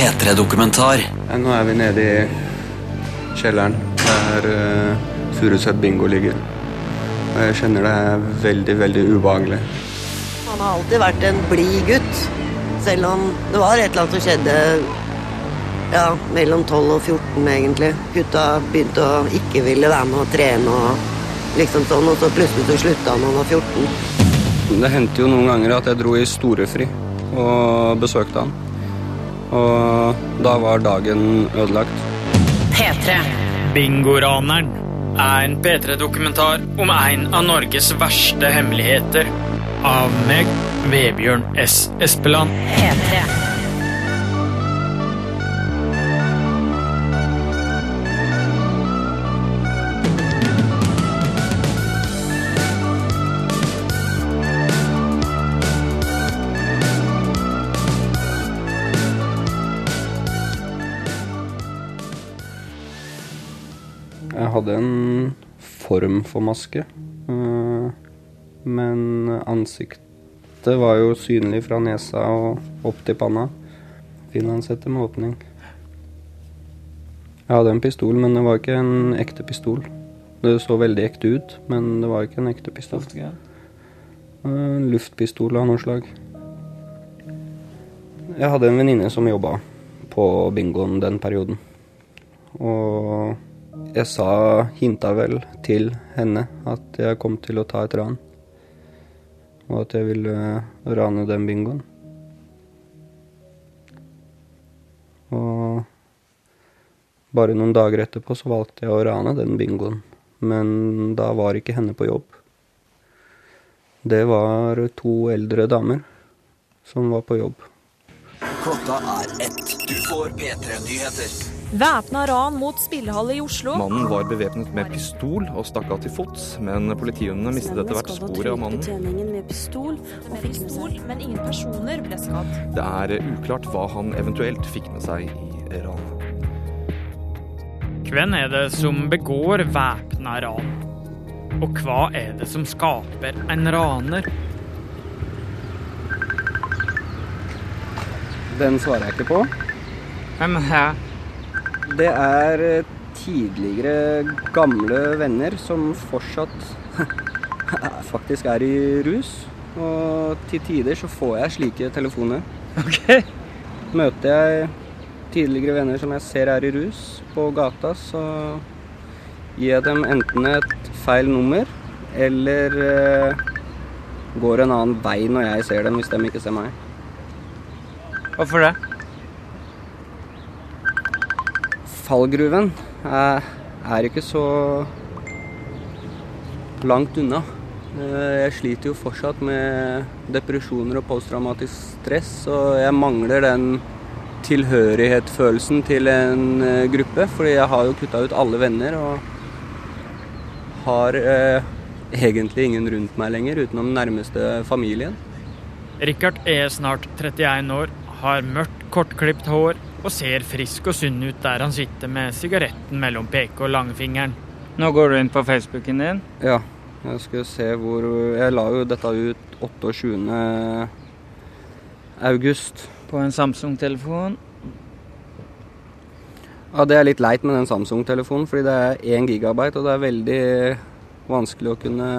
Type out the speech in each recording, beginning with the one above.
P3-dokumentar. Nå er vi nede i kjelleren der uh, Furuset bingo ligger. Og jeg kjenner det er veldig, veldig ubehagelig. Han har alltid vært en blid gutt. Selv om det var et eller annet som skjedde ja, mellom 12 og 14, egentlig. Gutta begynte å ikke ville være med å trene og liksom sånn, og så plutselig så slutta han da han var 14. Det hendte jo noen ganger at jeg dro i storefri og besøkte han. Og da var dagen ødelagt. P3. Bingoraneren er en P3-dokumentar om en av Norges verste hemmeligheter. Av meg, Vebjørn S. Espeland. P3. Jeg hadde en form for maske. eh, Men ansiktet var jo synlig fra nesa og opp til panna. Finlandshette med åpning. Jeg hadde en pistol, men det var ikke en ekte pistol. Det så veldig ekte ut, men det var ikke en ekte pistol. En luftpistol av noe slag. Jeg hadde en venninne som jobba på bingoen den perioden. Og jeg sa, hinta vel til henne at jeg kom til å ta et ran. Og at jeg ville rane den bingoen. Og bare noen dager etterpå så valgte jeg å rane den bingoen. Men da var ikke henne på jobb. Det var to eldre damer som var på jobb. Klokka er ett. Du får P3-nyheter. Væpna ran mot spillehalle i Oslo. Mannen var bevæpnet med pistol og stakk av til fots, men politihundene mistet etter hvert sporet av mannen. Med pistol, med pistol, men ingen personer ble skadd. Det er uklart hva han eventuelt fikk med seg i ranet. Hvem er det som begår væpna ran? Og hva er det som skaper en raner? Den svarer jeg ikke på. Hvem er Det er eh, tidligere gamle venner som fortsatt faktisk er i rus. Og til tider så får jeg slike telefoner. Ok. Møter jeg tidligere venner som jeg ser er i rus på gata, så gir jeg dem enten et feil nummer eller eh, går en annen vei når jeg ser dem, hvis de ikke ser meg. Hvorfor det? Fallgruven er, er ikke så langt unna. Eh, Jeg sliter jo fortsatt med depresjoner og posttraumatisk stress, og jeg mangler den tilhørighetsfølelsen til en eh, gruppe, fordi jeg har jo kutta ut alle venner og har eh, egentlig ingen rundt meg lenger, utenom den nærmeste familien. Richard er snart 31 år, har mørkt, kortklipt hår og ser frisk og sunn ut der han sitter med sigaretten mellom peke- og langfingeren. Nå går du inn på Facebooken din. Ja, jeg skal se hvor Jeg la jo dette ut 28. august. På en Samsung-telefon. Ja, det er litt leit med den Samsung-telefonen, fordi det er 1 gigabyte, og det er veldig vanskelig å kunne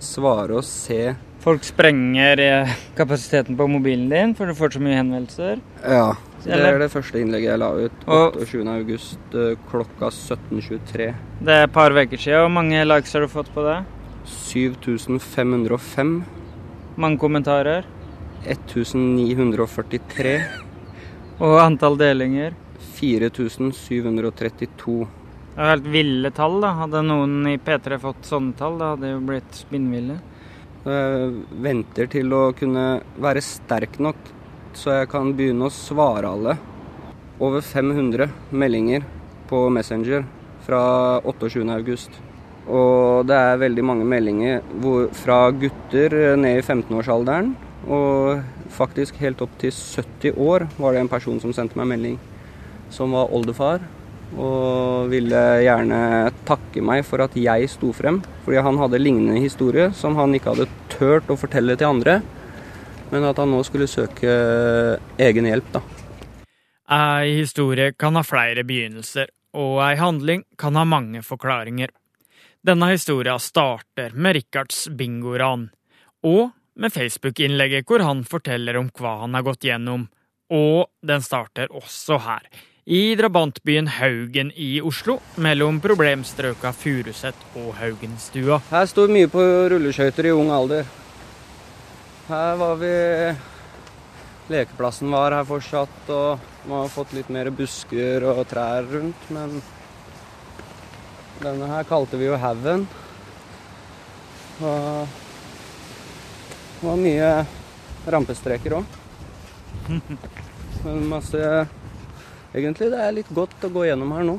svare og se. Folk sprenger eh, kapasiteten på mobilen din, for du får så mye henvendelser. Ja, det er det første innlegget jeg la ut. Og- 28. august eh, klokka 17.23. Det er et par uker siden. Hvor mange likes har du fått på det? 7505. Mange kommentarer. 1943. Og antall delinger. 4732. Det er helt ville tall, da. Hadde noen i P3 fått sånne tall, da hadde det jo blitt spinnville. Jeg venter til å kunne være sterk nok så jeg kan begynne å svare alle. Over 500 meldinger på Messenger fra 28. august. Og det er veldig mange meldinger hvor, fra gutter ned i 15-årsalderen. Og faktisk helt opp til 70 år var det en person som sendte meg melding. Som var oldefar. Og ville gjerne takke meg for at jeg sto frem. Fordi han hadde lignende historie som han ikke hadde turt å fortelle til andre. Men at han nå skulle søke egen hjelp, da. Ei historie kan ha flere begynnelser, og ei handling kan ha mange forklaringer. Denne historia starter med Rikards bingoran, og med Facebook-innlegget hvor han forteller om hva han har gått gjennom. Og den starter også her, i drabantbyen Haugen i Oslo, mellom problemstrøka Furuset og Haugenstua. Her står mye på rulleskøyter i ung alder. Her var vi Lekeplassen var her fortsatt, og man har fått litt mer busker og trær rundt, men denne her kalte vi jo Haugen. Og det var mye rampestreker òg. Men masse Egentlig det er litt godt å gå gjennom her nå.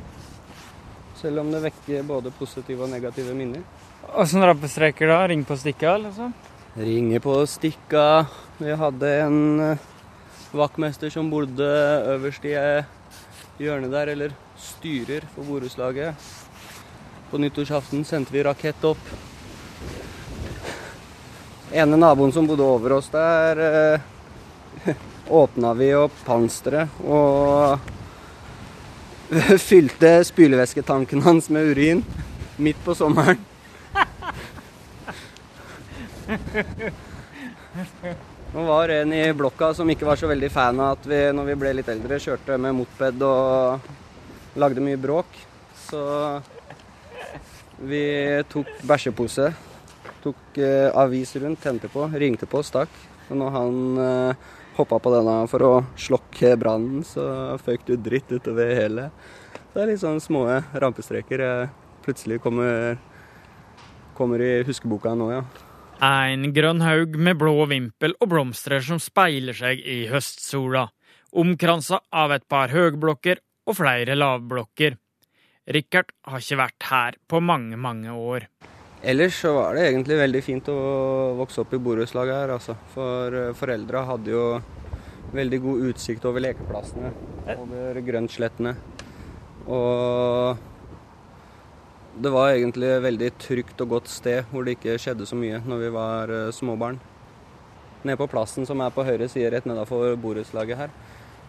Selv om det vekker både positive og negative minner. Åssen rampestreker da? Ring på stikka, liksom? Ringe på stikka. Vi hadde en uh, vaktmester som bodde øverst i uh, hjørnet der, eller styrer for borettslaget. På nyttårsaften sendte vi rakett opp. Ene naboen som bodde over oss der, uh, åpna vi opp panseret og fylte spylevæsketanken hans med urin midt på sommeren. Nå var en i blokka som ikke var så veldig fan av at vi når vi ble litt eldre, kjørte med moped og lagde mye bråk. Så vi tok bæsjepose, tok eh, avis rundt, tente på, ringte på, stakk. Og når han eh, hoppa på denne for å slokke brannen, så føk du dritt utover hele. Det er litt sånn små rampestreker jeg plutselig kommer, kommer i huskeboka nå, ja. En grønn haug med blå vimpel og blomster som speiler seg i høstsola, omkransa av et par høgblokker og flere lavblokker. Richard har ikke vært her på mange, mange år. Ellers så var det egentlig veldig fint å vokse opp i borettslaget her, altså. For eh, foreldra hadde jo veldig god utsikt over lekeplassene, over grøntslettene. Og det var egentlig et veldig trygt og godt sted hvor det ikke skjedde så mye når vi var uh, småbarn. Nede på plassen som er på høyre side rett nedafor borettslaget her,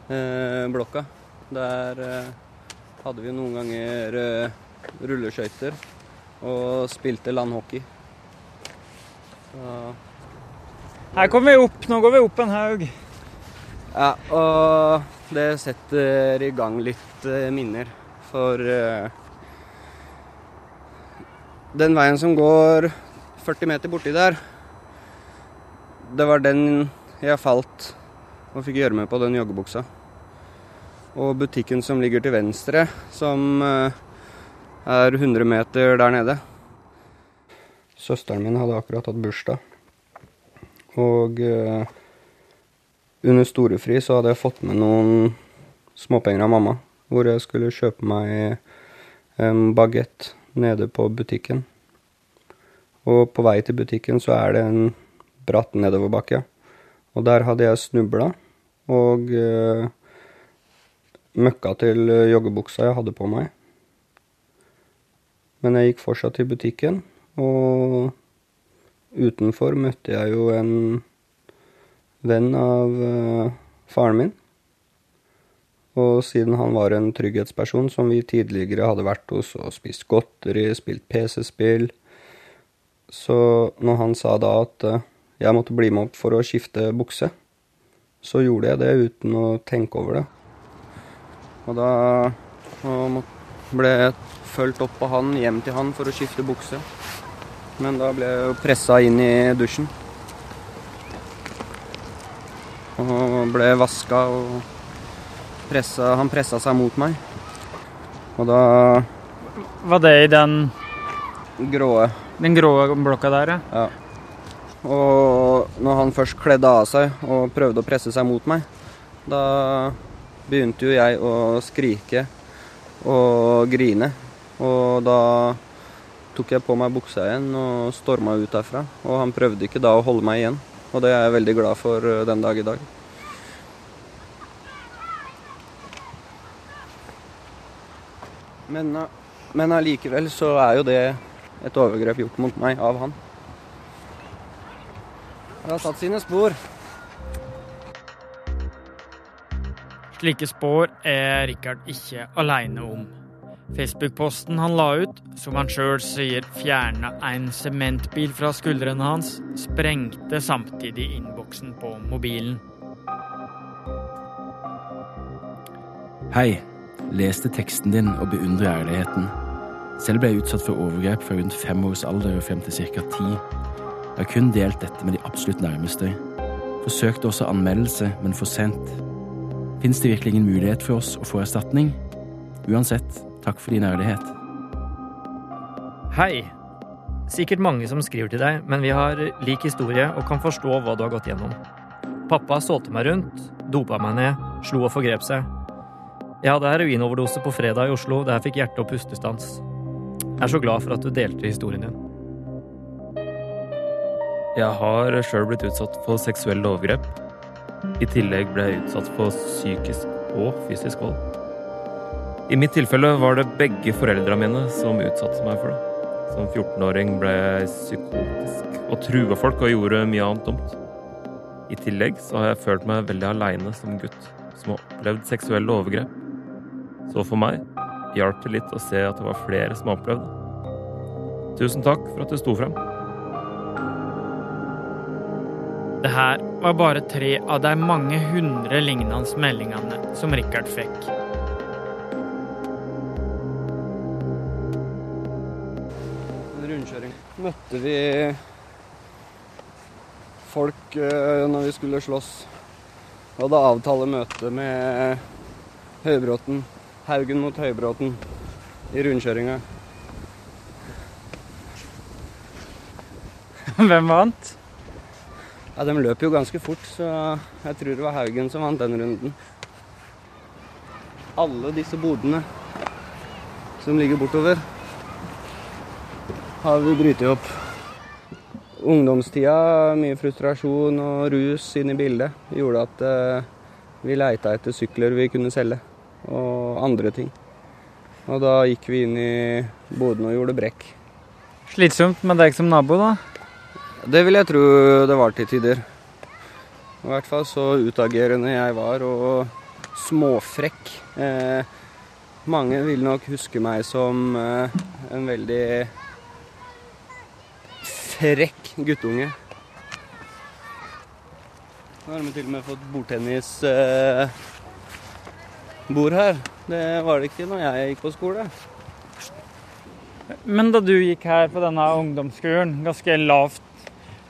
uh, blokka, der uh, hadde vi noen ganger rulleskøyter og spilte landhockey. Så Her kommer vi opp. Nå går vi opp en haug. Ja, og det setter i gang litt minner. For den veien som går 40 meter borti der, det var den jeg falt og fikk gjøre med på den joggebuksa. Og butikken som ligger til venstre, som eh, er 100 meter der nede. Søsteren min hadde akkurat hatt bursdag. Og uh, under storefri så hadde jeg fått med noen småpenger av mamma. Hvor jeg skulle kjøpe meg en bagett nede på butikken. Og på vei til butikken så er det en bratt nedoverbakke. Og der hadde jeg snubla og uh, møkka til joggebuksa jeg hadde på meg. Men jeg gikk fortsatt til butikken, og utenfor møtte jeg jo en venn av uh, faren min. Og siden han var en trygghetsperson som vi tidligere hadde vært hos og spist godteri, spilt PC-spill, så når han sa da at eh, jeg måtte bli med opp for å skifte bukse, så gjorde jeg det uten å tenke over det. Og da ble jeg fulgt opp av han hjem til han for å skifte bukse. Men da ble jeg jo pressa inn i dusjen. Og ble vaska og pressa, han pressa seg mot meg. Og da Var det i den Gråe. Den grå blokka der, ja? Ja. Og når han først kledde av seg og prøvde å presse seg mot meg, da begynte jo jeg å skrike og grine. Og da tok jeg på meg buksa igjen og storma ut derfra. Og han prøvde ikke da å holde meg igjen. Og det er jeg veldig glad for eh, den dag i dag. Men, men allikevel så er jo det et overgrep gjort mot meg av han. Det har satt sine spor. Slike spor er Richard ikke aleine om. Facebook-posten han la ut, som han sjøl sier fjerna en sementbil fra skuldrene hans, sprengte samtidig innboksen på mobilen. Hei. Leste teksten din og beundrer ærligheten. Selv ble jeg utsatt for overgrep fra rundt fem års alder og frem til ca. ti. Jeg har kun delt dette med de absolutt nærmeste. Forsøkte også anmeldelse, men for sent. Fins det virkelig ingen mulighet for oss å få erstatning? Uansett, takk for din ærlighet. Hei. Sikkert mange som skriver til deg, men vi har lik historie og kan forstå hva du har gått gjennom. Pappa sålte meg rundt, dopa meg ned, slo og forgrep seg. Jeg hadde heroinoverdose på fredag i Oslo da jeg fikk hjerte- og pustestans. Jeg er så glad for at du delte historien din. Jeg har sjøl blitt utsatt for seksuelle overgrep. I tillegg ble jeg utsatt for psykisk og fysisk vold. I mitt tilfelle var det begge foreldra mine som utsatte meg for det. Som 14-åring ble jeg psykotisk og trua folk og gjorde mye annet dumt. I tillegg så har jeg følt meg veldig aleine som gutt som har opplevd seksuelle overgrep. Så for meg hjalp det litt å se at det var flere som opplevde det. Tusen takk for at du sto frem. Det her var bare tre av de mange hundre lignende meldingene som Richard fikk. En rundkjøring. Møtte vi folk uh, når vi skulle slåss. Vi hadde avtale møte med Høybråten. Haugen mot Høybråten i rundkjøringa. Hvem vant? Ja, De løp jo ganske fort, så jeg tror det var Haugen som vant den runden. Alle disse bodene som ligger bortover, har vi brytet opp. Ungdomstida, mye frustrasjon og rus inn i bildet, gjorde at eh, vi leita etter sykler vi kunne selge, og andre ting. Og da gikk vi inn i boden og gjorde brekk. Slitsomt med deg som nabo, da? Det vil jeg tro det var til tider. I hvert fall så utagerende jeg var, og småfrekk. Eh, mange vil nok huske meg som eh, en veldig frekk guttunge. Nå har vi til og med fått bordtennis. eh, her. Det var det ikke når jeg gikk på skole. Men da du gikk her på denne ungdomsskolen, ganske lavt,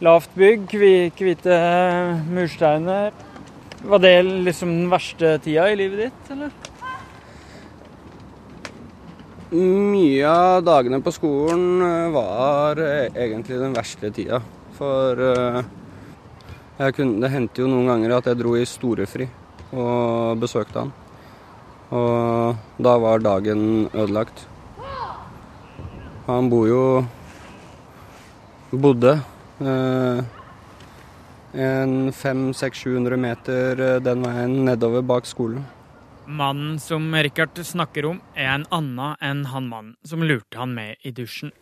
lavt bygg, hvite mursteiner Var det liksom den verste tida i livet ditt, eller? Mye av dagene på skolen eh, var eh, egentlig den verste tida. For eh, jeg kunne, det hendte jo noen ganger at jeg dro i storefri og besøkte han. Og da var dagen ødelagt. Han bor jo Bodde eh, en 500-700 meter eh, den veien nedover bak skolen. Mannen som Richard snakker om, er en annen enn han mannen som lurte han med i dusjen.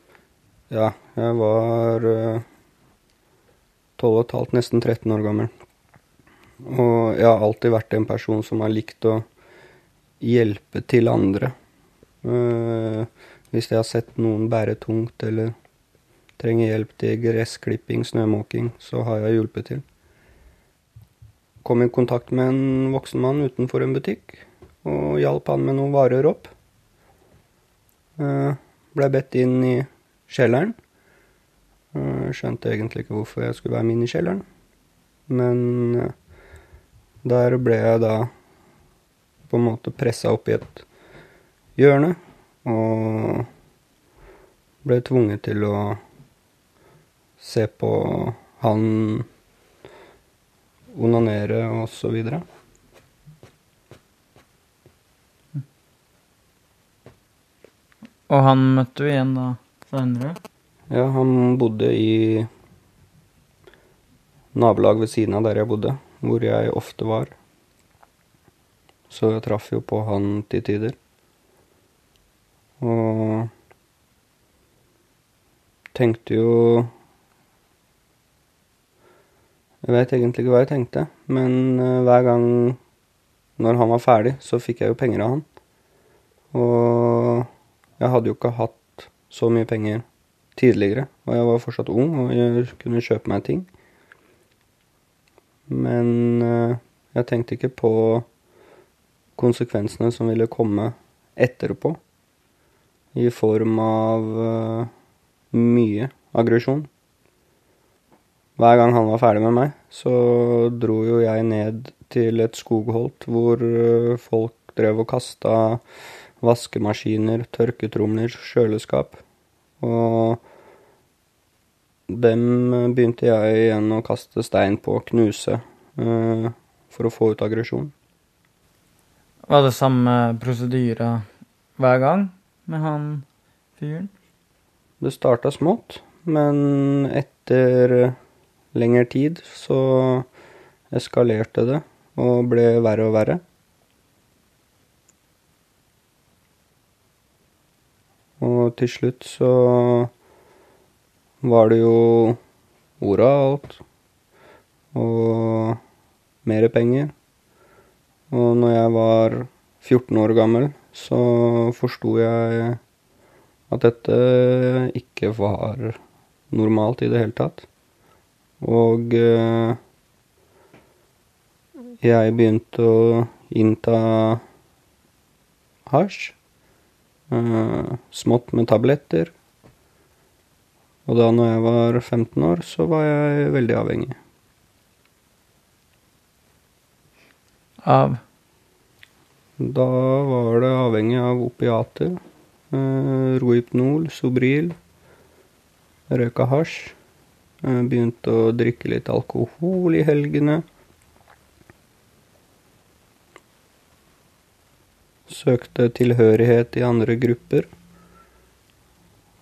Ja, jeg var eh, 12 og et halvt, nesten 13 år gammel. Og jeg har alltid vært en person som har likt å hjelpe til andre. Uh, hvis jeg har sett noen bære tungt eller trenger hjelp til gressklipping, snømåking, så har jeg hjulpet til. Kom i kontakt med en voksen mann utenfor en butikk og hjalp han med noen varer opp. Uh, Blei bedt inn i kjelleren. Uh, Skjønte egentlig ikke hvorfor jeg skulle være med inn i kjelleren. Men eh, der ble jeg da på en måte pressa opp i et hjørne. Og ble tvunget til å se på han onanere og så videre. Og han møtte du igjen da senere? Ja, han bodde i nabolag ved siden av der jeg bodde, hvor jeg ofte var. Så jeg traff jo på han til tider. Og tenkte jo Jeg vet egentlig ikke hva jeg tenkte, men eh, hver gang når han var ferdig, så fikk jeg jo penger av han. Og jeg hadde jo ikke hatt så mye penger tidligere, og jeg var fortsatt ung og jeg kunne kjøpe meg ting. Men eh, jeg tenkte ikke på konsekvensene som ville komme etterpå, i form av uh, mye aggresjon. Hver gang han var ferdig med meg, så dro jo jeg ned til et skogholt hvor eh, folk drev og kasta vaskemaskiner, tørketromler, kjøleskap. Og dem begynte jeg igjen å kaste stein på, knuse, eh, for å få ut aggresjon. Var det samme prosedyre hver gang med han fyren? Det starta smått, men etter lengre tid så eskalerte det og ble verre og verre. Og til slutt så var det jo orda alt. Og mer penger. Og når jeg var 14 år gammel, så forsto jeg at dette ikke var normalt i det hele tatt. Og eh, jeg begynte å innta hasj. Eh, smått med tabletter. Og da når jeg var 15 år, så var jeg veldig avhengig. Av? Da var det avhengig av opiater. Eh, Rohypnol, Sobril. Røyka hasj. Eh, begynte å drikke litt alkohol i helgene. Søkte tilhørighet i andre grupper.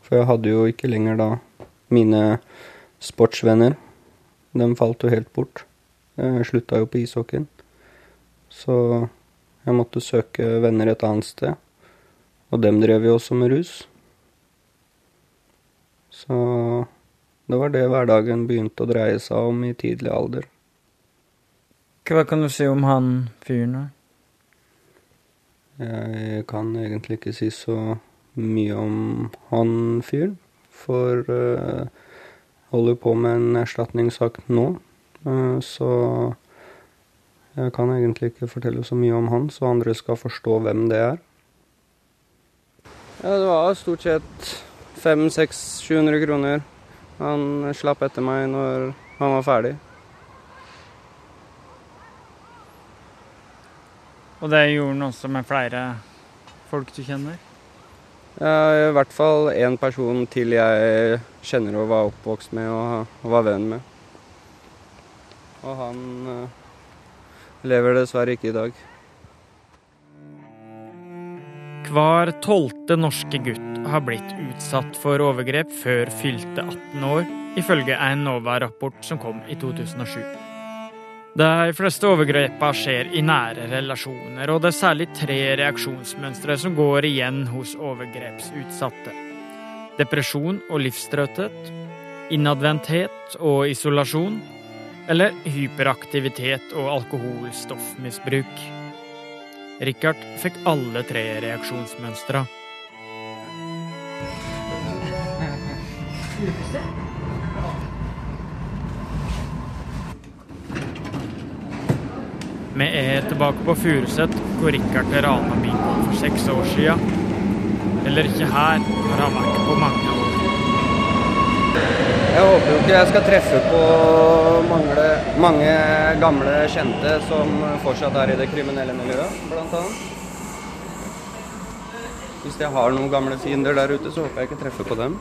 For jeg hadde jo ikke lenger da mine sportsvenner. De falt jo helt bort. Jeg slutta jo på ishockeyen. Så jeg måtte søke venner et annet sted. Og dem drev jo også med rus. Så det var det hverdagen begynte å dreie seg om i tidlig alder. Hva kan du si om han fyren, her? Jeg kan egentlig ikke si så mye om han fyren, for uh, holder på med en erstatningssak nå. Uh, så jeg kan egentlig ikke fortelle så mye om han, så andre skal forstå hvem det er. Ja, det var stort sett 500-700 kroner. Han slapp etter meg når han var ferdig. Og det gjorde han også med flere folk du kjenner? Ja, I hvert fall én person til jeg kjenner og var oppvokst med og, og var venn med. Og han uh, lever dessverre ikke i dag. Hver tolvte norske gutt har blitt utsatt for overgrep før fylte 18 år, ifølge en NOVA-rapport som kom i 2007. De fleste overgrepene skjer i nære relasjoner, og det er særlig tre reaksjonsmønstre som går igjen hos overgrepsutsatte. Depresjon og livstrøtthet, innadvendthet og isolasjon, eller hyperaktivitet og alkoholstoffmisbruk. Richard fikk alle tre reaksjonsmønstra. Vi er tilbake på Furuset, hvor Richard rana bilen for seks år sia. Eller ikke her, når han vært på mange år. Jeg håper jo ikke jeg skal treffe på mange, mange gamle kjente som fortsatt er i det kriminelle miljøet, annet. Hvis jeg har noen gamle fiender der ute, så håper jeg ikke treffer på dem.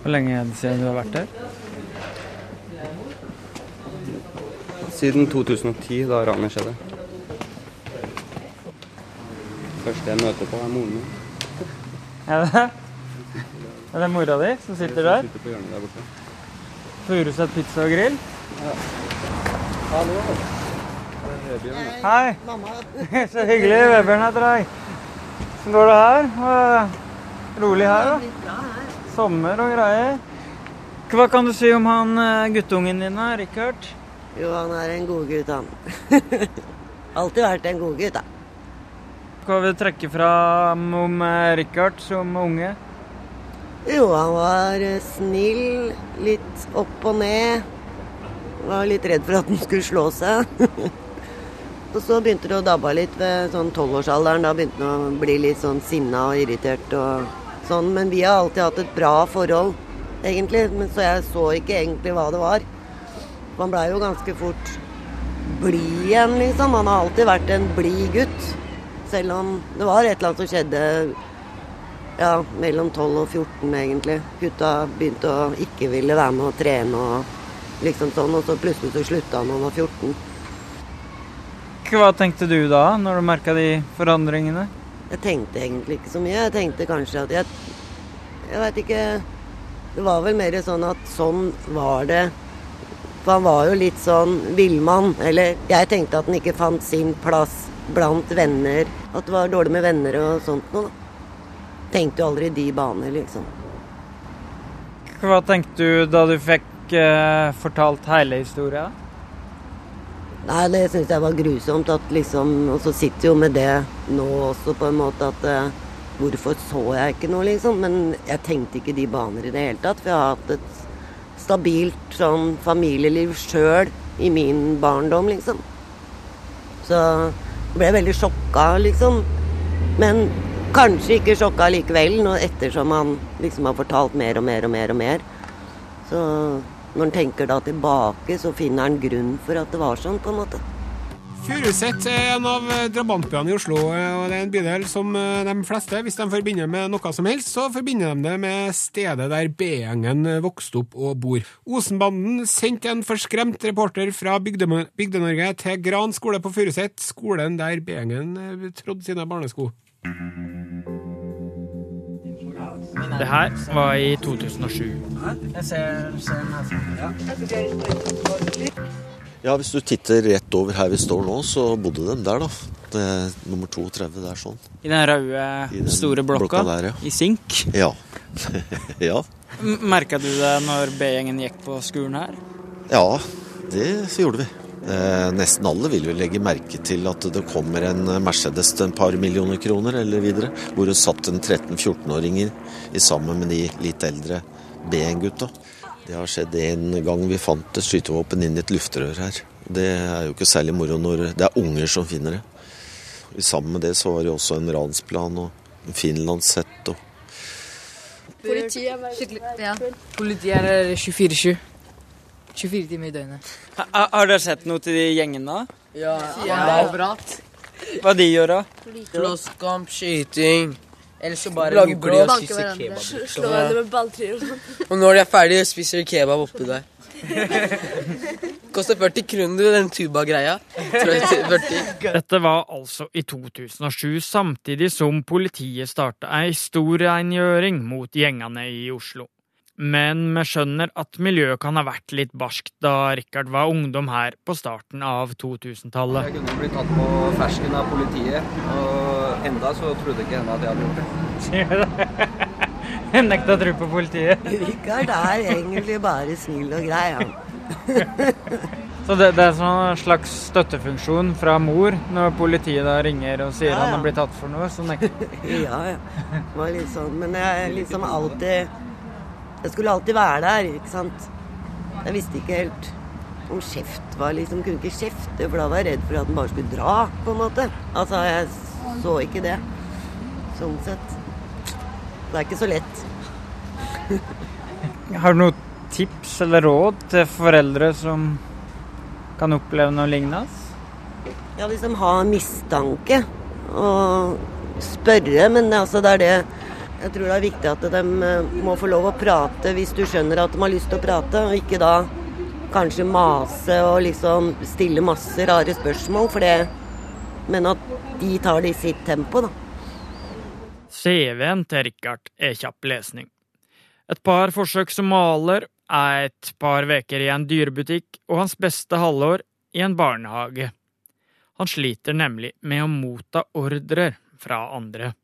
Hvor lenge er det siden du har vært der? Siden 2010, da ranet skjedde. Første jeg møter på, er moren min. Er det? Er det mora di som sitter der? Sitter på hjørnet der borte. Furuset pizza og grill? Ja. Hallo. Vebjørn. Hei. Mamma. Så hyggelig. Vebjørn heter jeg. Hvordan går det her? Rolig her, da? Sommer og greier. Hva kan du si om han eh, guttungen din, da, Richard? Jo, han er en godgutt, han. Alltid vært en god gutt, da. Hva vil du trekke fram om eh, Richard som unge? Jo, han var eh, snill, litt opp og ned. Var litt redd for at han skulle slå seg. og så begynte det å dabbe litt ved sånn tolvårsalderen. Da begynte han å bli litt sånn sinna og irritert og sånn. Men vi har alltid hatt et bra forhold, egentlig. Men så jeg så ikke egentlig hva det var. Man blei jo ganske fort blid igjen, liksom. Han har alltid vært en blid gutt. Selv om det var et eller annet som skjedde ja, mellom 12 og 14, egentlig. Gutta begynte å ikke ville være med å trene og liksom sånn, og så plutselig så slutta han da han var 14. Hva tenkte du da, når du merka de forandringene? Jeg tenkte egentlig ikke så mye. Jeg tenkte kanskje at jeg Jeg veit ikke Det var vel mer sånn at sånn var det. For han var jo litt sånn villmann. Eller jeg tenkte at han ikke fant sin plass blant venner. At det var dårlig med venner og sånt noe. Tenkte jo aldri de baner, liksom. Hva tenkte du da du fikk eh, fortalt hele historia? Nei, det syns jeg var grusomt. At liksom, og så sitter jo med det nå også, på en måte at eh, Hvorfor så jeg ikke noe, liksom? Men jeg tenkte ikke de baner i det hele tatt. For jeg har hatt et stabilt sånn familieliv sjøl i min barndom, liksom. Så jeg ble veldig sjokka, liksom. Men kanskje ikke sjokka likevel, nå ettersom han liksom har fortalt mer og mer og mer og mer. Så når han tenker da tilbake, så finner han grunn for at det var sånn, på en måte. Furuset er en av drabantbyene i Oslo, og det er en bydel som eh, de fleste, hvis de forbinder med noe som helst, så forbinder de det med stedet der B-gjengen vokste opp og bor. Osenbanden sendte en forskremt reporter fra Bygde-Norge til Gran skole på Furuset, skolen der B-gjengen eh, trådde sine barnesko. Det her var i 2007. Jeg ser, ser Ja, hvis du titter rett over her vi står nå, så bodde de der, da. Det er nummer 32 der sånn. I den røde, I den store blokka, blokka der, ja. i sink. Ja. ja. Merka du det når B-gjengen gikk på skolen her? Ja, det gjorde vi. Eh, nesten alle vil jo legge merke til at det kommer en Mercedes til en par millioner kroner eller videre, hvor det satt en 13-14-åringer i sammen med de litt eldre B-gutta. Det har skjedd en gang vi fant et skytevåpen inn i et luftrør her. Det er jo ikke særlig moro når det er unger som finner det. I Sammen med det så var det også en ransplan og en finlandshett og Politiet er ja. Politiet er 24-7. 24 timer i døgnet. Ha, har dere sett noe til de gjengene? Ja, Ja. overalt. Hva de gjør da? Slåsskamp, skyting. Eller så bare jubler de og spiser kebab. Slå hverandre med balltrier og sånn. Og når de er ferdige, spiser de kebab oppi der. Koster 40 kroner, du, den tuba-greia. Tror jeg, 40. Dette var altså i 2007, samtidig som politiet starta ei stor rengjøring mot gjengene i Oslo. Men vi skjønner at miljøet kan ha vært litt barskt da Rikard var ungdom her på starten av 2000-tallet. Jeg kunne blitt tatt på fersken av politiet, og enda så trodde ikke henne at jeg hadde gjort det. Sier du det? Jeg nekta å tro på politiet. Rikard er egentlig bare snill og grei, han. Så det, det er sånn en slags støttefunksjon fra mor når politiet da ringer og sier Ja, ja. han har blitt tatt for noe? Så nekter Ja, ja. Det var litt sånn. Men jeg liksom alltid Jeg skulle alltid være der, ikke sant. Jeg visste ikke helt om kjeft var liksom Kunne ikke kjefte, for da var jeg redd for at den bare skulle dra, på en måte. Altså, jeg så ikke det. Sånn sett. Det er ikke så lett. Har du noen tips eller råd til foreldre som kan oppleve noe lignende? Ja, liksom ha mistanke, og spørre, men altså det er det Jeg tror det er viktig at de eh, må få lov å prate hvis du skjønner at de har lyst til å prate, og ikke da kanskje mase og liksom stille masse rare spørsmål, for det Men at de tar det i sitt tempo, da. CV-en til Richard er kjapp lesning. Et par forsøk som maler, er et par veker i en dyrebutikk og hans beste halvår i en barnehage. Han sliter nemlig med å motta ordrer fra andre.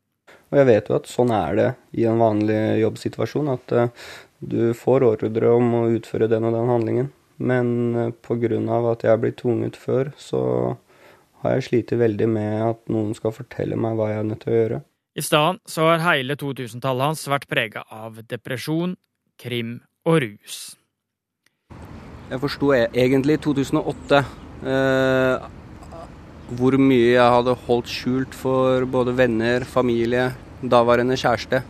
Og jeg vet jo at sånn er det i en vanlig jobbsituasjon, at eh, du får ordre om å utføre den og den handlingen. Men pga. på grunn av at jeg er blitt tvunget før, så har jeg slitt veldig med at noen skal fortelle meg hva jeg er nødt til å gjøre. I stedet så har hele 2000-tallet hans vært prega av depresjon, krim og rus. Jeg forsto e- egentlig i 2008 eh, hvor mye jeg hadde holdt skjult for både venner, familie, daværende kjæreste.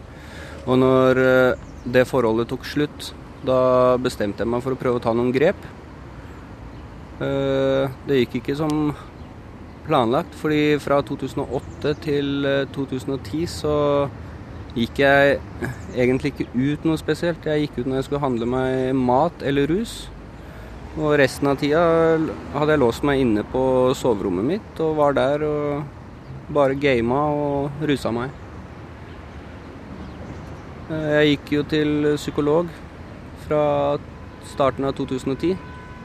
Og når eh, det forholdet tok slutt, da bestemte jeg meg for å prøve å ta noen grep. Eh, det gikk ikke som planlagt, fordi fra 2008 til 2010 eh, så gikk jeg egentlig ikke ut noe spesielt. Jeg gikk ut når jeg skulle handle meg mat eller rus. Og resten av tida hadde jeg låst meg inne på soverommet mitt og var der og bare gama og rusa meg. Eh, jeg gikk jo til psykolog fra starten av 2010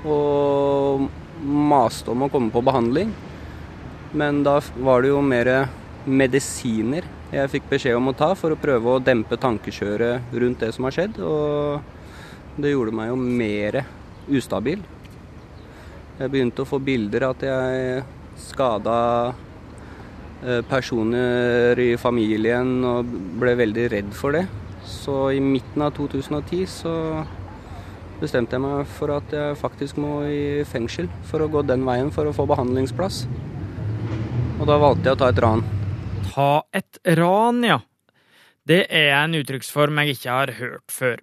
og maste om å komme på behandling. Men da var det jo mer medisiner jeg fikk beskjed om å ta for å prøve å dempe tankekjøret rundt det som har skjedd. Og det gjorde meg jo mer ustabil. Jeg begynte å få bilder av at jeg skada eh, personer i familien og ble veldig redd for det. Så i midten av 2010 så bestemte jeg meg for at jeg faktisk må i fengsel for å gå den veien for å få behandlingsplass. Og da valgte jeg å ta et ran. Ta et ran, ja. Det er en uttrykksform jeg ikke har hørt før.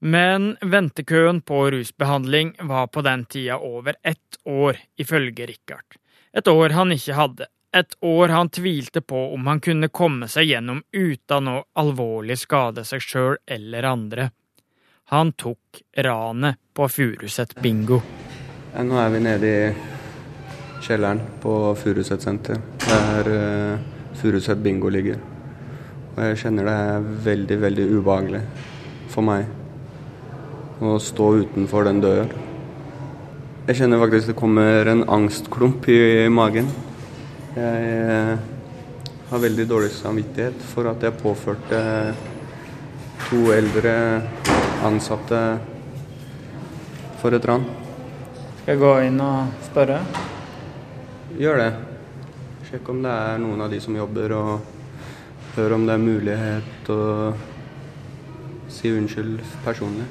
Men ventekøen på rusbehandling var på den tida over ett år, ifølge Richard. Et år han ikke hadde. Et år han tvilte på om han kunne komme seg gjennom uten å alvorlig skade seg sjøl eller andre. Han tok ranet på Furuset bingo. Ja, nå er vi nede i kjelleren på Furuset senter, der uh, Furuset bingo ligger. Og jeg kjenner det er veldig, veldig ubehagelig for meg å stå utenfor den døra. Jeg kjenner faktisk det kommer en angstklump i magen. Jeg eh, har veldig dårlig samvittighet for at jeg påførte to eldre ansatte for et ran. Skal jeg gå inn og spørre? Gjør det. Sjekk om det er noen av de som jobber, og hør om det er mulighet å si unnskyld personlig.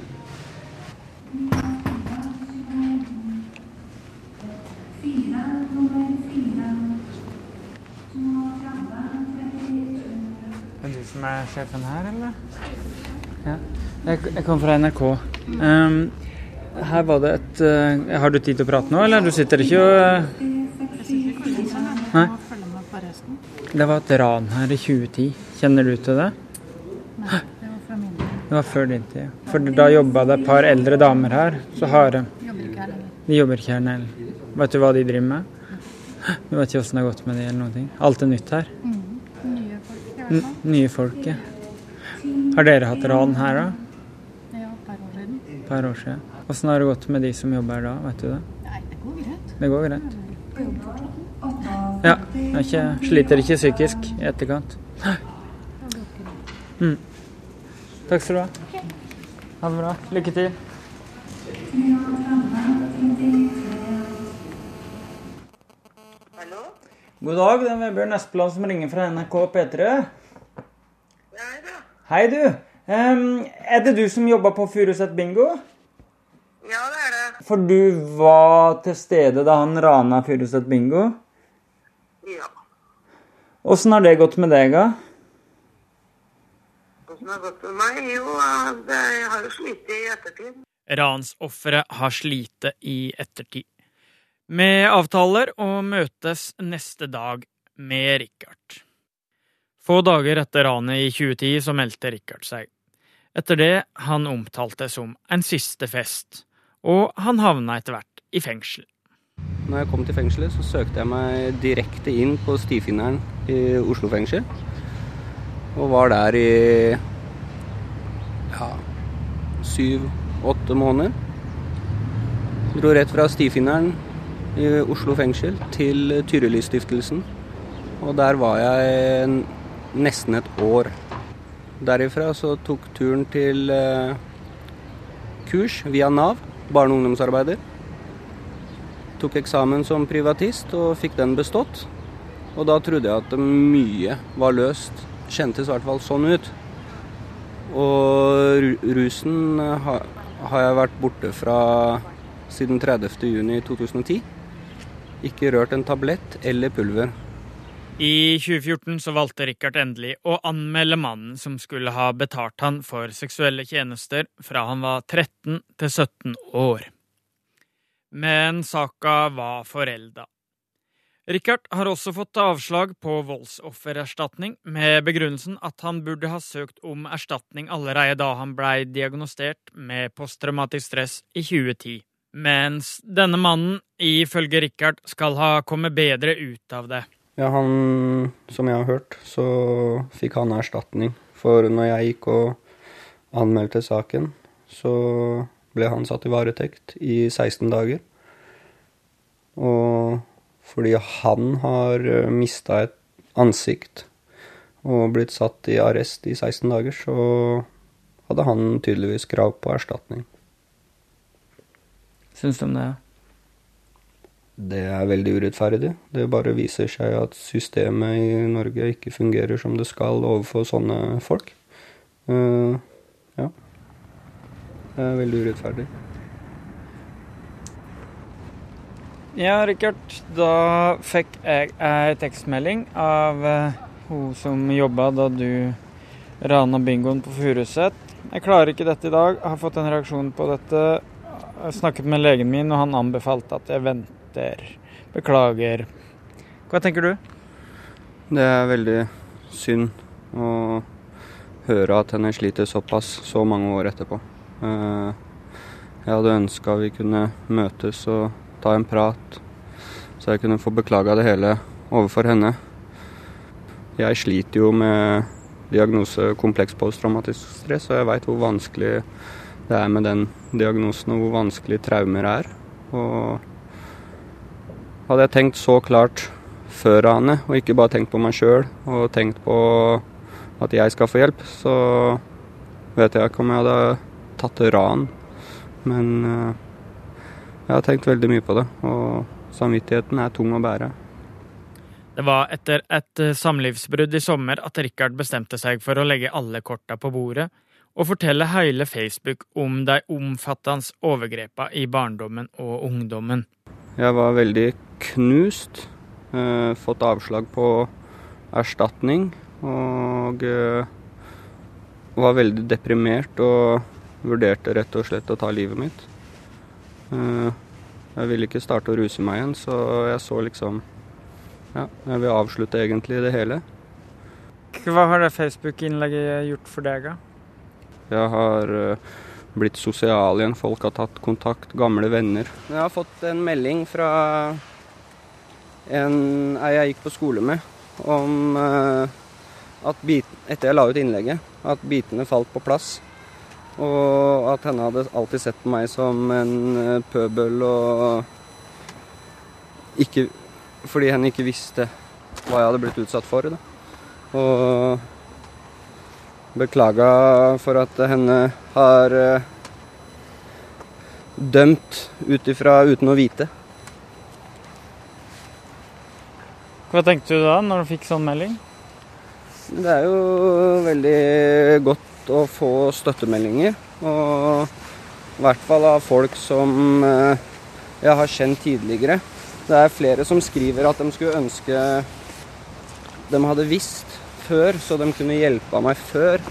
Er sjefen her, eller? Ja. Jeg, jeg kom fra NRK. Um, her var det et uh, Har du tid til å prate nå, eller? Du sitter ikke og uh... Nei? Det var et ran her i 2010. Kjenner du til det? Nei, det var fra min tid. Det var før din tid. For da jobba det et par eldre damer her. Så har lenger. De jobber ikke her lenger. Vet du hva de driver med? Du vet ikke åssen det har gått med de eller noen ting? Alt er nytt her. Mm. Nye folk, i hvert N nye folk, ja. Har dere hatt ran her, da? Ja, et par år siden. Per år siden. Åssen har det gått med de som jobber her da, vet du det? Nei, det går greit. Det går greit? Ja. Jeg ikke, sliter ikke psykisk i etterkant. Mm. Takk skal du ha. Ha det bra. Lykke til. Hallo? God dag, det er Vebjørn Espeland som ringer fra NRK P3. Hei, du. Um, er det du som jobber på Furuset bingo? Ja, det er det. For du var til stede da han rana Furuset bingo? Ja. Åssen har det gått med deg, da? Hvordan det gått med meg? Jo, jeg har jo slitt i ettertid. Ransofferet har slitt i ettertid. Vi avtaler å møtes neste dag med Richard. Få dager etter ranet i 2010 så meldte Richard seg. Etter det han omtalte som en siste fest, og han havna etter hvert i fengsel. Når jeg kom til fengselet, så søkte jeg meg direkte inn på stifinneren i Oslo fengsel. Og var der i ja, syv-åtte måneder. Dro rett fra stifinneren i Oslo fengsel til Tyrilistiftelsen. Og der var jeg nesten et år. Derifra så tok turen til eh, kurs via Nav, barne- og ungdomsarbeider. tok eksamen som privatist og fikk den bestått. Og da trodde jeg at mye var løst. Kjentes i hvert fall sånn ut. Og rusen eh, har, jeg vært borte fra siden 30.6.2010. Ikke rørt en tablett eller pulver. I 2014 så valgte Richard endelig å anmelde mannen som skulle ha betalt han for seksuelle tjenester fra han var 13 til 17 år. Men saka var forelda. Richard har også fått avslag på voldsoffererstatning med begrunnelsen at han burde ha søkt om erstatning allerede da han blei diagnostisert med posttraumatisk stress i 2010. Mens denne mannen, ifølge Richard, skal ha kommet bedre ut av det. Ja, han, som jeg har hørt, så fikk han erstatning. For når jeg gikk og anmeldte saken, så ble han satt i varetekt i 16 dager. Og fordi han har mista et ansikt og blitt satt i arrest i 16 dager, så hadde han tydeligvis krav på erstatning. Syns du om det? Det er veldig urettferdig. Det bare viser seg at systemet i Norge ikke fungerer som det skal overfor sånne folk. Uh, ja. Det er veldig urettferdig. Ja, Rikard. Da fikk jeg ei tekstmelding av eh, hun som jobba da du rana bingoen på Furuset. Jeg klarer ikke dette i dag. Jeg har fått en reaksjon på dette. Jeg snakket med legen min, og han anbefalte at jeg venter. Beklager. Hva tenker du? Det er veldig synd å høre at henne sliter såpass så mange år etterpå. Eh, Jeg hadde ønska vi kunne møtes og ta en prat, så jeg kunne få beklaga det hele overfor henne. Jeg sliter jo med diagnose kompleks posttraumatisk stress, og jeg veit hvor vanskelig det er med den diagnosen, og hvor vanskelig traumer er. Og hadde jeg tenkt så klart før Ane, og ikke bare tenkt på meg sjøl, og tenkt på at jeg skal få hjelp, så vet jeg ikke om jeg hadde tatt ran. Men eh, jeg har tenkt veldig mye på det, og samvittigheten er tung å bære. Det var etter et eh, samlivsbrudd i sommer at Richard bestemte seg for å legge alle korta på bordet og fortelle hele Facebook om de omfattende overgrepene i barndommen og ungdommen. Jeg var veldig knust, eh, fått avslag på erstatning, og eh, var veldig deprimert og vurderte rett og slett å ta livet mitt. Eh, jeg ville ikke starte å ruse meg igjen, så jeg så liksom Ja, jeg vil avslutte egentlig det hele. Hva har det Facebook-innlegget gjort for deg, da? Jeg har blitt sosial igjen. Folk har tatt kontakt, gamle venner. Jeg har fått en melding fra en jeg gikk på skole med, om eh, at bit, etter jeg la ut innlegget, at bitene falt på plass. Og at henne hadde alltid sett på meg som en eh, pøbel og ikke Fordi henne ikke visste hva jeg hadde blitt utsatt for. Da. Og beklaga for at henne har eh, dømt ut ifra uten å vite. Hva tenkte du da, når du fikk sånn melding? Det er jo veldig godt å få støttemeldinger. Og i hvert fall av folk som eh, jeg har kjent tidligere. Det er flere som skriver at de skulle ønske de hadde visst før, så de kunne hjelpa meg før.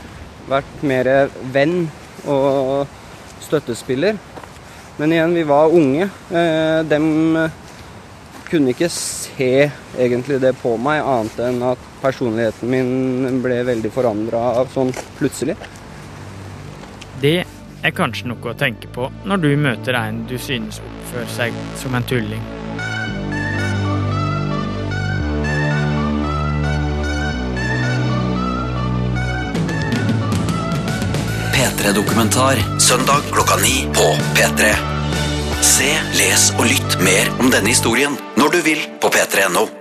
Vært mer venn og støttespiller. Men igjen, vi var unge. De kunne ikke se egentlig det på meg, annet enn at personligheten min ble veldig forandra sånn plutselig. Det er kanskje noe å tenke på når du møter en du synes oppfører seg som en tulling. P3-dokumentar søndag klokka ni på P3. Se, les og lytt mer om denne historien når du vil på p3.no.